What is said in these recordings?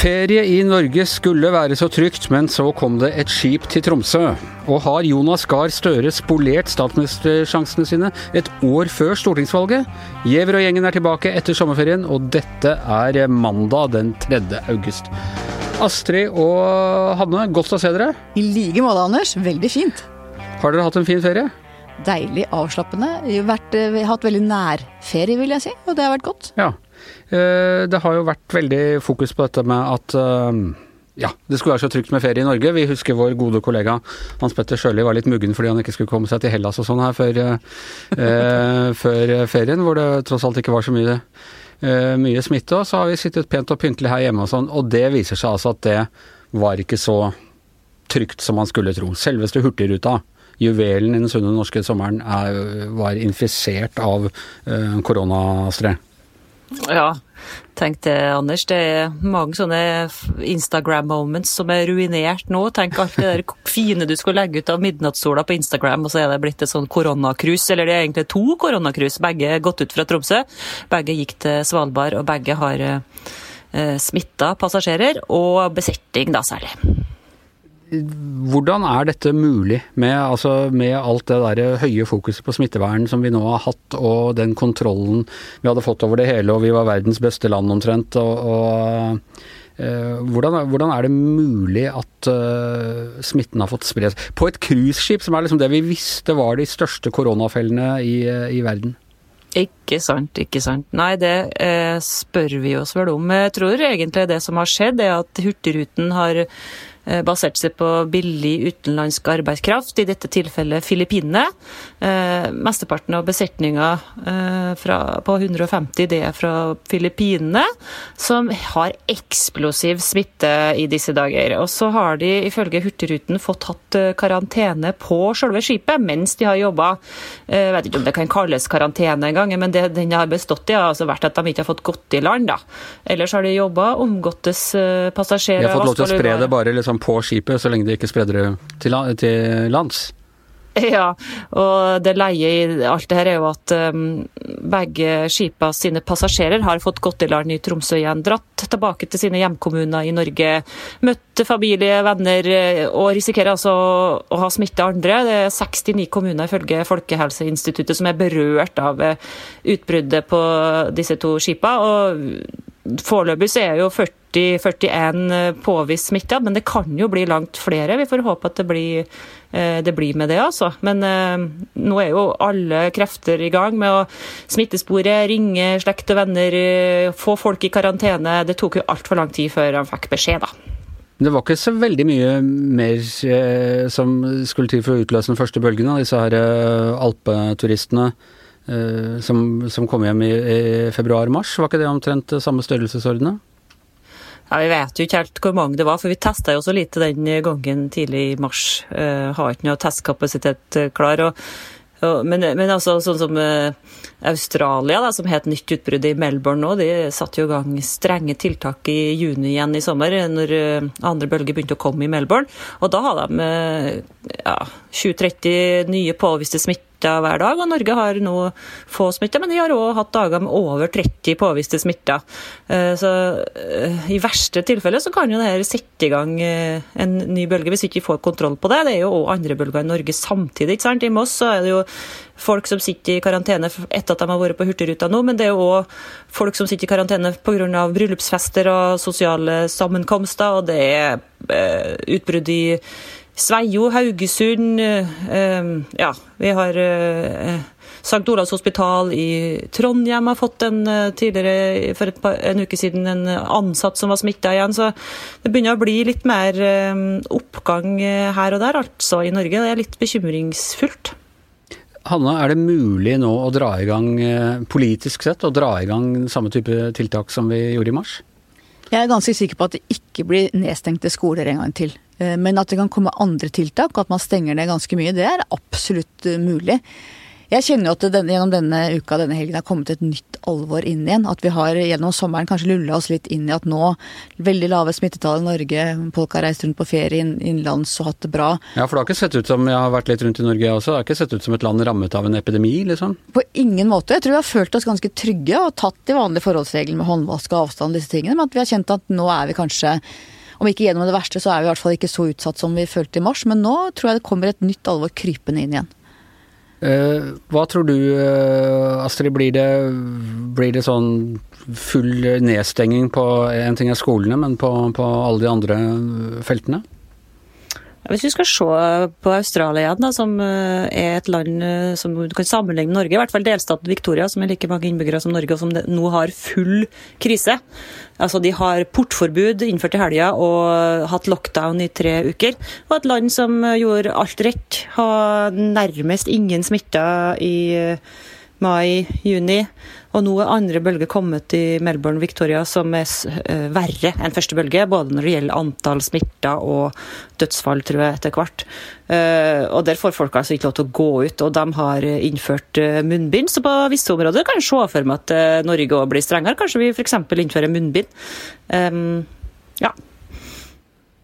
Ferie i Norge skulle være så trygt, men så kom det et skip til Tromsø. Og har Jonas Gahr Støre spolert statsministersjansene sine et år før stortingsvalget? Giæver og gjengen er tilbake etter sommerferien, og dette er mandag den 3. august. Astrid og Hanne, godt å se dere. I like måte, Anders. Veldig fint. Har dere hatt en fin ferie? Deilig avslappende. Vi har, vært, har hatt veldig nærferie, vil jeg si, og det har vært godt. Ja. Eh, det har jo vært veldig fokus på dette med at eh, ja, det skulle være så trygt med ferie i Norge. Vi husker vår gode kollega Hans Petter Sjøli var litt muggen fordi han ikke skulle komme seg til Hellas og sånn her før, eh, før, ferien, hvor det tross alt ikke var så mye, eh, mye smitte. Og så har vi sittet pent og pyntelig her hjemme og sånn, og det viser seg altså at det var ikke så trygt som man skulle tro. Selveste Hurtigruta juvelen i den sunne norske sommeren er, var infisert av eh, koronastre. Ja, tenk det, Anders. Det er mange sånne Instagram-moments som er ruinert nå. Tenk alt det der fine du skulle legge ut av midnattssola på Instagram, og så er det blitt et sånn koronakrus. Eller det er egentlig to koronakrus. Begge er gått ut fra Tromsø. Begge gikk til Svalbard, og begge har eh, smitta passasjerer, og besetning da særlig. Hvordan er dette mulig, med, altså, med alt det der høye fokuset på smittevern som vi nå har hatt, og den kontrollen vi hadde fått over det hele, og vi var verdens beste land omtrent. og, og uh, hvordan, hvordan, er det mulig at uh, smitten har fått spre seg? På et cruiseskip, som er liksom det vi visste var de største koronafellene i, i verden. Ikke sant, ikke sant. Nei, det eh, spør vi oss vel om. Jeg tror egentlig det som har skjedd, er at Hurtigruten har Eh, basert seg på billig utenlandsk arbeidskraft, i dette tilfellet Filippinene. Eh, mesteparten av besetninga eh, på 150 det er fra Filippinene, som har eksplosiv smitte i disse dager. Og så har de ifølge Hurtigruten fått hatt karantene på selve skipet mens de har jobba. Jeg vet ikke om det kan kalles karantene engang, men det den har bestått i, har altså vært at de ikke har fått gått i land. da. Ellers har de jobba, omgåttes passasjerer De har fått lov til å spre det bare liksom på skipet, så lenge de ikke spreder det til lands. Ja, og det leie i alt det her er jo at um, begge skipa sine passasjerer har fått gått i land i Tromsø igjen, dratt tilbake til sine hjemkommuner i Norge, møtt familie, venner, eh, og risikerer altså å ha smitte andre. Det er 69 kommuner ifølge Folkehelseinstituttet som er berørt av eh, utbruddet på disse to skipa. og Foreløpig så er jo 40 40-41 eh, påvist smitta, men det kan jo bli langt flere. Vi får håpe at det blir, eh, det blir med det, altså. Men eh, nå er jo alle krefter i gang med å smittespore, ringe slekt og venner, få folk i karantene. Det tok jo altfor lang tid før han fikk beskjed, da. Det var ikke så veldig mye mer som skulle til for å utløse den første bølgen av disse her alpeturistene som, som, kom hjem i, i februar-mars. Var ikke det omtrent samme størrelsesordene? Ja, Vi vet jo ikke helt hvor mange det var, for vi testa jo så lite den gangen tidlig i mars. Uh, har ikke noe testkapasitet eh, klar. Og, og, men, men, altså sånn som uh, Australia, da, som het nytt utbrudd i Melbourne nå, de satte jo i gang strenge tiltak i juni igjen i sommer, når uh, andre bølge begynte å komme i Melbourne. Og da hadde de ja, 20-30 nye påviste smitte smitta hver dag. og Norge har nå få smitta, men de har òg hatt dager med over 30 påviste smitta. Eh, så eh, i verste tilfelle så kan jo det her sette i gang eh, en ny bølge, hvis vi ikke får kontroll på det. Det er jo òg andre bølger i Norge samtidig. ikke sant? I Moss så er det jo folk som sitter i karantene etter at de har vært på Hurtigruta nå, men det er jo òg folk som sitter i karantene pga. bryllupsfester og sosiale sammenkomster, og det er utbrudd i Sveio, Haugesund eh, Ja, vi har eh, St. Olavs hospital i Trondheim har fått en eh, tidligere, for par, en uke siden en ansatt som var smitta igjen. Så det begynner å bli litt mer oppgang her og der, altså i Norge. Det er litt bekymringsfullt. Hanna, er det mulig nå å dra i gang, politisk sett, å dra i gang samme type tiltak som vi gjorde i mars? Jeg er ganske sikker på at det ikke blir nedstengte skoler en gang til. Eh, men at det kan komme andre tiltak, og at man stenger ned ganske mye, det er absolutt eh, mulig. Jeg kjenner jo at den, gjennom denne uka denne helgen har kommet et nytt alvor inn igjen. At vi har gjennom sommeren kanskje lulla oss litt inn i at nå veldig lave smittetall i Norge, folk har reist rundt på ferie innenlands og hatt det bra. Ja, for det har ikke sett ut som jeg har vært litt rundt i Norge jeg også, det har ikke sett ut som et land rammet av en epidemi, liksom? På ingen måte. Jeg tror vi har følt oss ganske trygge og tatt de vanlige forholdsreglene med håndvask og avstand og disse tingene, men at vi har kjent at nå er vi kanskje om ikke gjennom det verste, så er vi i hvert fall ikke så utsatt som vi følte i mars. Men nå tror jeg det kommer et nytt alvor krypende inn igjen. Eh, hva tror du, eh, Astrid, blir det, blir det sånn full nedstenging på en ting er skolene, men på, på alle de andre feltene? Hvis vi skal se på Australia, da, som eh, er et land som du kan sammenligne med Norge, i hvert fall delstaten Victoria, som er like mange innbyggere som Norge, og som nå har full krise. Altså, De har portforbud innført i helga og hatt lockdown i tre uker. Og et land som gjorde alt rett, har nærmest ingen smitta i mai-juni. Og nå er andre bølge kommet i Melbourne Victoria som er uh, verre enn første bølge. Både når det gjelder antall smitta og dødsfall, tror jeg, etter hvert. Uh, og der får folk altså ikke lov til å gå ut, og de har innført uh, munnbind. Så på visse områder kan jeg se for meg at Norge òg blir strengere. Kanskje vi f.eks. innfører munnbind. Um, ja.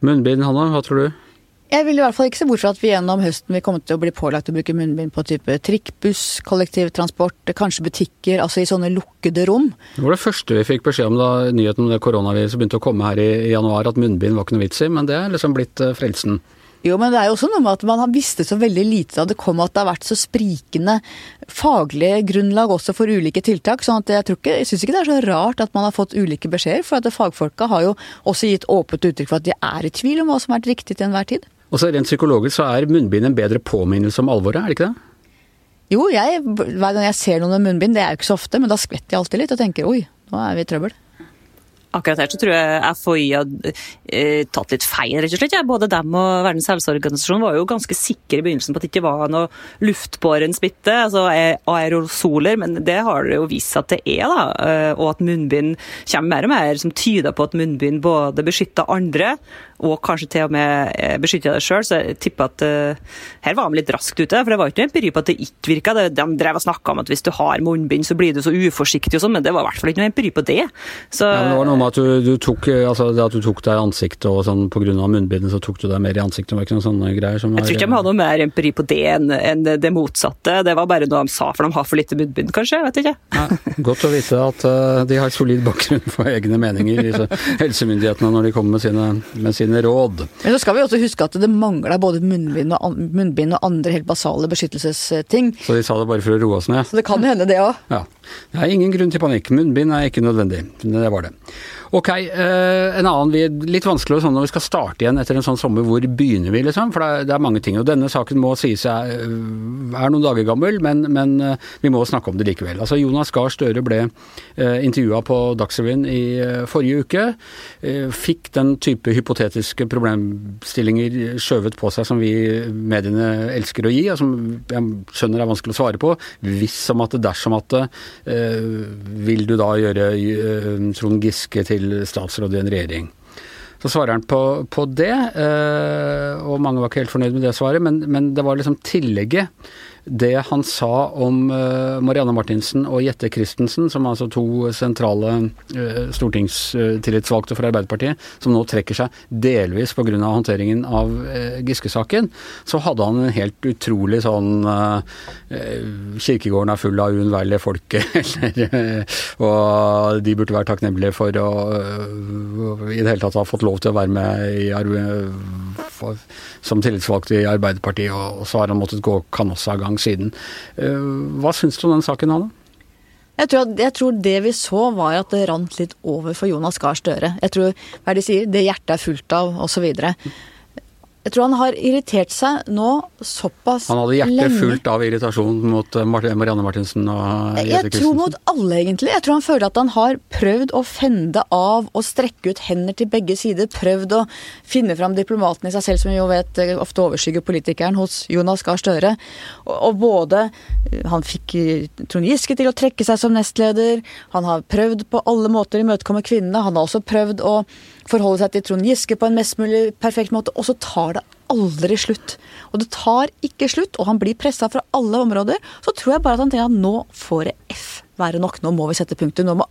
Munnbind, Hanna, hva tror du? Jeg vil i hvert fall ikke se bort fra at vi gjennom høsten vil komme til å bli pålagt å bruke munnbind på type trikk, buss, kollektivtransport, kanskje butikker, altså i sånne lukkede rom. Det var det første vi fikk beskjed om da nyheten om det koronaviruset begynte å komme her i, januar, at munnbind var ikke noe vits i, men det er liksom blitt uh, frelsen. Jo, men det er jo også noe med at man har visste så veldig lite da det kom at det har vært så sprikende faglige grunnlag også for ulike tiltak. sånn at jeg, tror ikke, jeg syns ikke det er så rart at man har fått ulike beskjeder. For at fagfolka har jo også gitt åpent uttrykk for at de er i tvil om hva som har vært riktig til enhver tid. Og så Rent psykologisk så er munnbind en bedre påminnelse om alvoret, er det ikke det? Jo, jeg, hver gang jeg ser noen med munnbind, det er jo ikke så ofte, men da skvetter jeg alltid litt og tenker oi, nå er vi i trøbbel. Akkurat her så tror jeg FHI har eh, tatt litt feil, rett og slett. Ja. Både dem og Verdens helseorganisasjon var jo ganske sikre i begynnelsen på at det ikke var noe luftbåren smitte, altså aerosoler, men det har det jo vist seg at det er. da, eh, Og at munnbind kommer mer og mer som tyder på at munnbind både beskytter andre og kanskje til og med beskytta beskytte deg sjøl. Så jeg tipper at uh, her var de litt raskt ute. For det var ikke noe empiri på at det ikke virka. De drev og snakka om at hvis du har munnbind, så blir du så uforsiktig og sånn, men det var i hvert fall ikke noe empiri på det. Så, ja, men det var noe med at du, du tok altså det at du tok deg i ansiktet og sånn pga. munnbindet, så tok du deg mer i ansiktet. Det var ikke noen sånne greier som Jeg tror ikke de hadde noe mer empiri på det enn, en det motsatte. Det var bare noe de sa, for de har for lite munnbind, kanskje. Jeg vet ikke. Ja, godt å vite at uh, de har solid bakgrunn for egne meninger, helsemyndighetene, når de kommer med sine, med sine sine råd. Men så skal vi også huske at det mangla både munnbind og, munnbind og, andre helt basale beskyttelsesting. Så de sa det bare for å roe oss ned? Så det kan hende, det òg. Ja. Det er ingen grunn til panikk. Munnbind er ikke nødvendig. Det var det. Ok, eh, en annen litt vanskelig sånn når vi skal starte igjen etter en sånn sommer. Hvor begynner vi, liksom? For det er, mange ting. Og denne saken må sies er, noen dager gammel, men, men, eh, vi må snakke om det likevel. Altså Jonas Gahr Støre ble eh, intervjua på Dagsrevyen i forrige uke. Fikk den type hypotetiske problemstillinger skjøvet på seg som vi mediene elsker å gi, og som jeg skjønner er vanskelig å svare på. Hvis som at dersom at vil du da gjøre Trond Giske til til statsråd i en regjering. Så svarer han på, på det, eh, og mange var ikke helt fornøyd med det svaret, men, men det var liksom tillegget det han sa om uh, Marianne Martinsen og Jette Christensen, som er altså to sentrale uh, stortingstillitsvalgte for Arbeiderpartiet, som nå trekker seg delvis pga. håndteringen av uh, Giske-saken, så hadde han en helt utrolig sånn Kirkegården er full av uunnværlige folk, eller Og de burde være takknemlige for å i det hele tatt ha fått lov til å være med i, som tillitsvalgt i Arbeiderpartiet, og, så har han måttet gå kanossagang siden. Eh, hva syns du om den saken, Hanne? Jeg tror, jeg tror, det vi så var at det rant litt over for Jonas Gahr Støre. Jeg tror hva de sier, det hjertet er fullt av, osv. Jeg tror han har irritert seg nå såpass lenge. Han hadde hjertet fullt av irritasjon mot eh, Marianne Martinsen og Jette? Jeg tror mot alle, egentlig. Jeg tror han føler at han har prøvd å fende av og strekke ut hender til begge sider. Prøvd å finne fram diplomaten i seg selv, som vi jo vet eh, ofte overskygger politikeren, hos Jonas Gahr Støre. Og, og både eh, Han fikk Trond Giske til å trekke seg som nestleder. Han har prøvd på alle måter å imøtekomme kvinnene. Han har også prøvd å forholde seg til Trond Giske på en mest mulig perfekt måte. Og så tar det aldri slutt. Og det tar ikke slutt, og han blir pressa fra alle områder. Så tror jeg bare at han tenker at nå får det F være nok. Nå må vi sette punktum. Nå må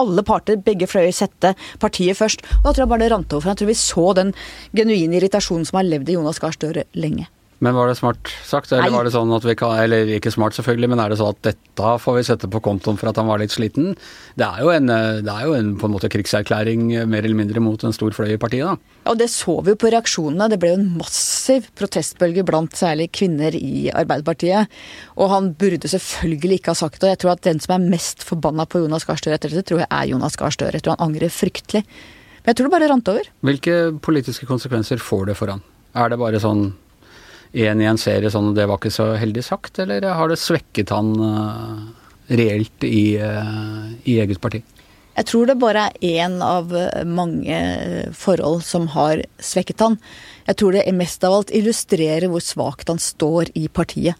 alle parter, begge fløyer, sette partiet først. Og da tror jeg bare det rant over. For jeg tror vi så den genuine irritasjonen som har levd i Jonas Gahr Støre lenge. Men var det smart sagt, eller Nei. var det sånn at vi kan Eller ikke smart, selvfølgelig, men er det sånn at dette får vi sette på kontoen for at han var litt sliten? Det er jo en, det er jo en på en måte krigserklæring mer eller mindre mot en stor fløy i partiet, da. Og det så vi jo på reaksjonene. Det ble jo en massiv protestbølge blant særlig kvinner i Arbeiderpartiet. Og han burde selvfølgelig ikke ha sagt det. Og jeg tror at den som er mest forbanna på Jonas Gahr Støre etter dette, tror jeg er Jonas Gahr Støre. Jeg tror han angrer fryktelig. Men jeg tror det bare rant over. Hvilke politiske konsekvenser får det for han? Er det bare sånn én i en serie sånn det var ikke så heldig sagt, eller har det svekket han eh, reelt i, eh, i eget parti? Jeg tror det bare er én av eh, mange forhold som har svekket han. Jeg tror det mest av alt illustrerer hvor svakt han står i partiet.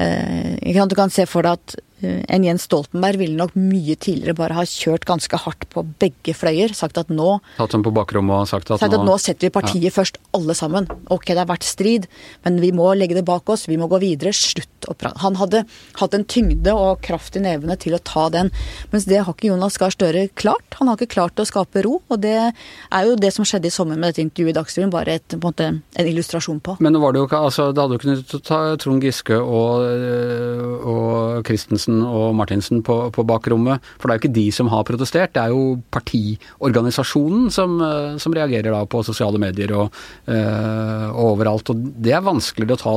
Du kan se for deg at en Jens Stoltenberg ville nok mye tidligere bare ha kjørt ganske hardt på begge fløyer. Sagt at nå, Tatt dem på bakrommet og sagt at, sagt at nå setter vi partiet først, alle sammen. Ok, det har vært strid, men vi må legge det bak oss. Vi må gå videre. Slutt å prate. Han hadde hatt en tyngde og kraft i nevene til å ta den. Mens det har ikke Jonas Gahr Støre klart. Han har ikke klart å skape ro. Og det er jo det som skjedde i sommer med dette intervjuet i Dagsrevyen, bare et, på en, måte, en illustrasjon på. Men nå var det jo ikke, altså det hadde jo kunnet ta Trond Giske og, øh, og Christensen og Martinsen på, på bakrommet. For det er jo ikke de som har protestert, det er jo partiorganisasjonen som, øh, som reagerer da på sosiale medier og, øh, og overalt. Og det er vanskeligere å ta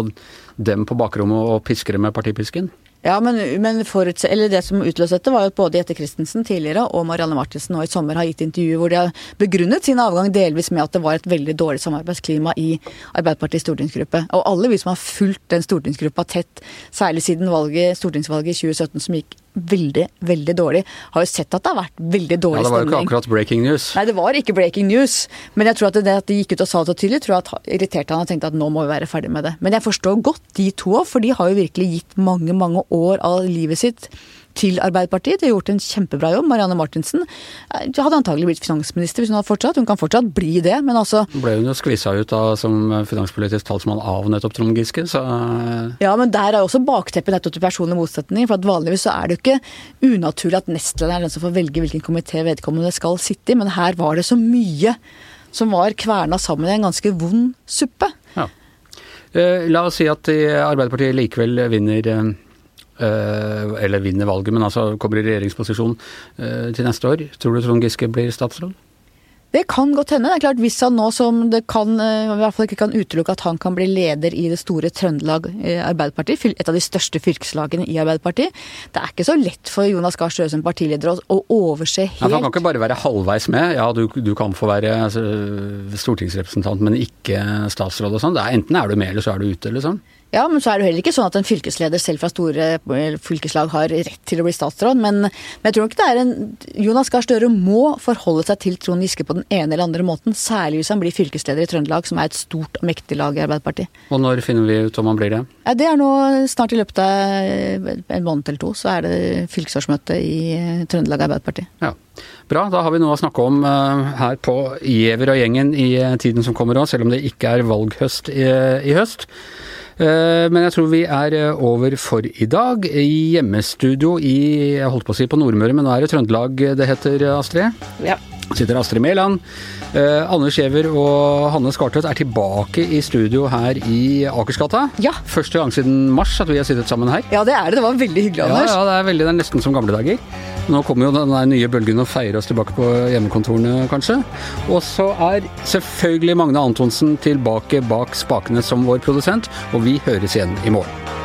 dem på bakrommet og piske dem med partipisken. Ja, men, men det som utløste dette, var at både Jette Christensen tidligere og Marianne Martinsen nå i sommer har gitt intervjuer hvor de har begrunnet sin avgang delvis med at det var et veldig dårlig samarbeidsklima i Arbeiderpartiets stortingsgruppe. Og alle vi som har fulgt den stortingsgruppa tett, særlig siden valget, stortingsvalget i 2017 som gikk veldig, veldig dårlig, har jo sett at det har vært veldig dårlig stemning. Ja, Det var jo ikke akkurat breaking news. Nei, det var ikke breaking news. Men jeg tror at det at de gikk ut og sa det så tydelig, tror jeg at irriterte han og tenkte at nå må vi være ferdig med det. Men jeg forstår godt de to òg, for de har jo virkelig gitt mange, mange år av livet sitt til Arbeiderpartiet. De har gjort en kjempebra jobb. Marianne Martinsen eh, hadde antagelig blitt finansminister hvis hun hadde fortsatt. Hun kan fortsatt bli det, men altså ble hun jo skvisa ut da som finanspolitisk talsmann av nettopp Trond Giske, så øh, Ja, men der er jo også bakteppet nettopp til personlig motsetning. For at vanligvis så er det jo ikke unaturlig at nestlederen er den som får velge hvilken komité vedkommende skal sitte i, men her var det så mye som var kverna sammen i en ganske vond suppe. Ja. Eh, La oss si at eh, Arbeiderpartiet likevel vinner eh, eh, eller vinner valget, men altså kommer i regjeringsposisjon eh, til neste år. Tror du Trond Giske blir statsråd? Det kan godt hende. Det er klart Hvis han nå som det kan, eh, i hvert fall ikke kan utelukke at han kan bli leder i det store Trøndelag eh, Arbeiderparti, et av de største fylkeslagene i Arbeiderpartiet Det er ikke så lett for Jonas Gahr Støre som partileder å, overse helt Nei, han kan ikke bare være halvveis med. Ja, du, du kan få være altså, stortingsrepresentant, men ikke statsråd og sånn. Enten er du med, eller så er du ute, liksom. Ja, men så er det heller ikke sånn at en fylkesleder selv fra store eh, fylkeslag har rett til å bli statsråd. Men, men jeg tror ikke det er en Jonas Gahr Støre må forholde seg til Trond Giske på den ene eller andre måten. Særlig hvis han blir fylkesleder i Trøndelag, som er et stort og mektig lag i Arbeiderpartiet. Og når finner vi ut om han blir det? Ja, det er nå snart i løpet av en måned eller to, så er det fylkesårsmøte i eh, Trøndelag Arbeiderparti. Ja. Bra, da har vi noe å snakke om eh, her på Giæver og gjengen i eh, tiden som kommer òg, selv om det ikke er valghøst i, i høst. Eh, Men jeg tror vi er eh, over for i dag. I hjemmestudio i jeg holdt på å si på Nordmøre, men nå er det Trøndelag det heter, Astrid? Ja. sitter Astrid Mæland. Eh, Anders Giæver og Hanne Skartvedt er tilbake i studio her i Akersgata. Ja. Første gang siden mars at vi har sittet sammen her. ja, det er det. Det var veldig hyggelig, Ja, Anders. ja, det er veldig, det er nesten som gamle dager. Nå kommer jo den nye bølgen og feirer oss tilbake på hjemmekontorene, kanskje. Og så er selvfølgelig Magne Antonsen tilbake bak spakene som vår produsent, og vi høres igjen i morgen.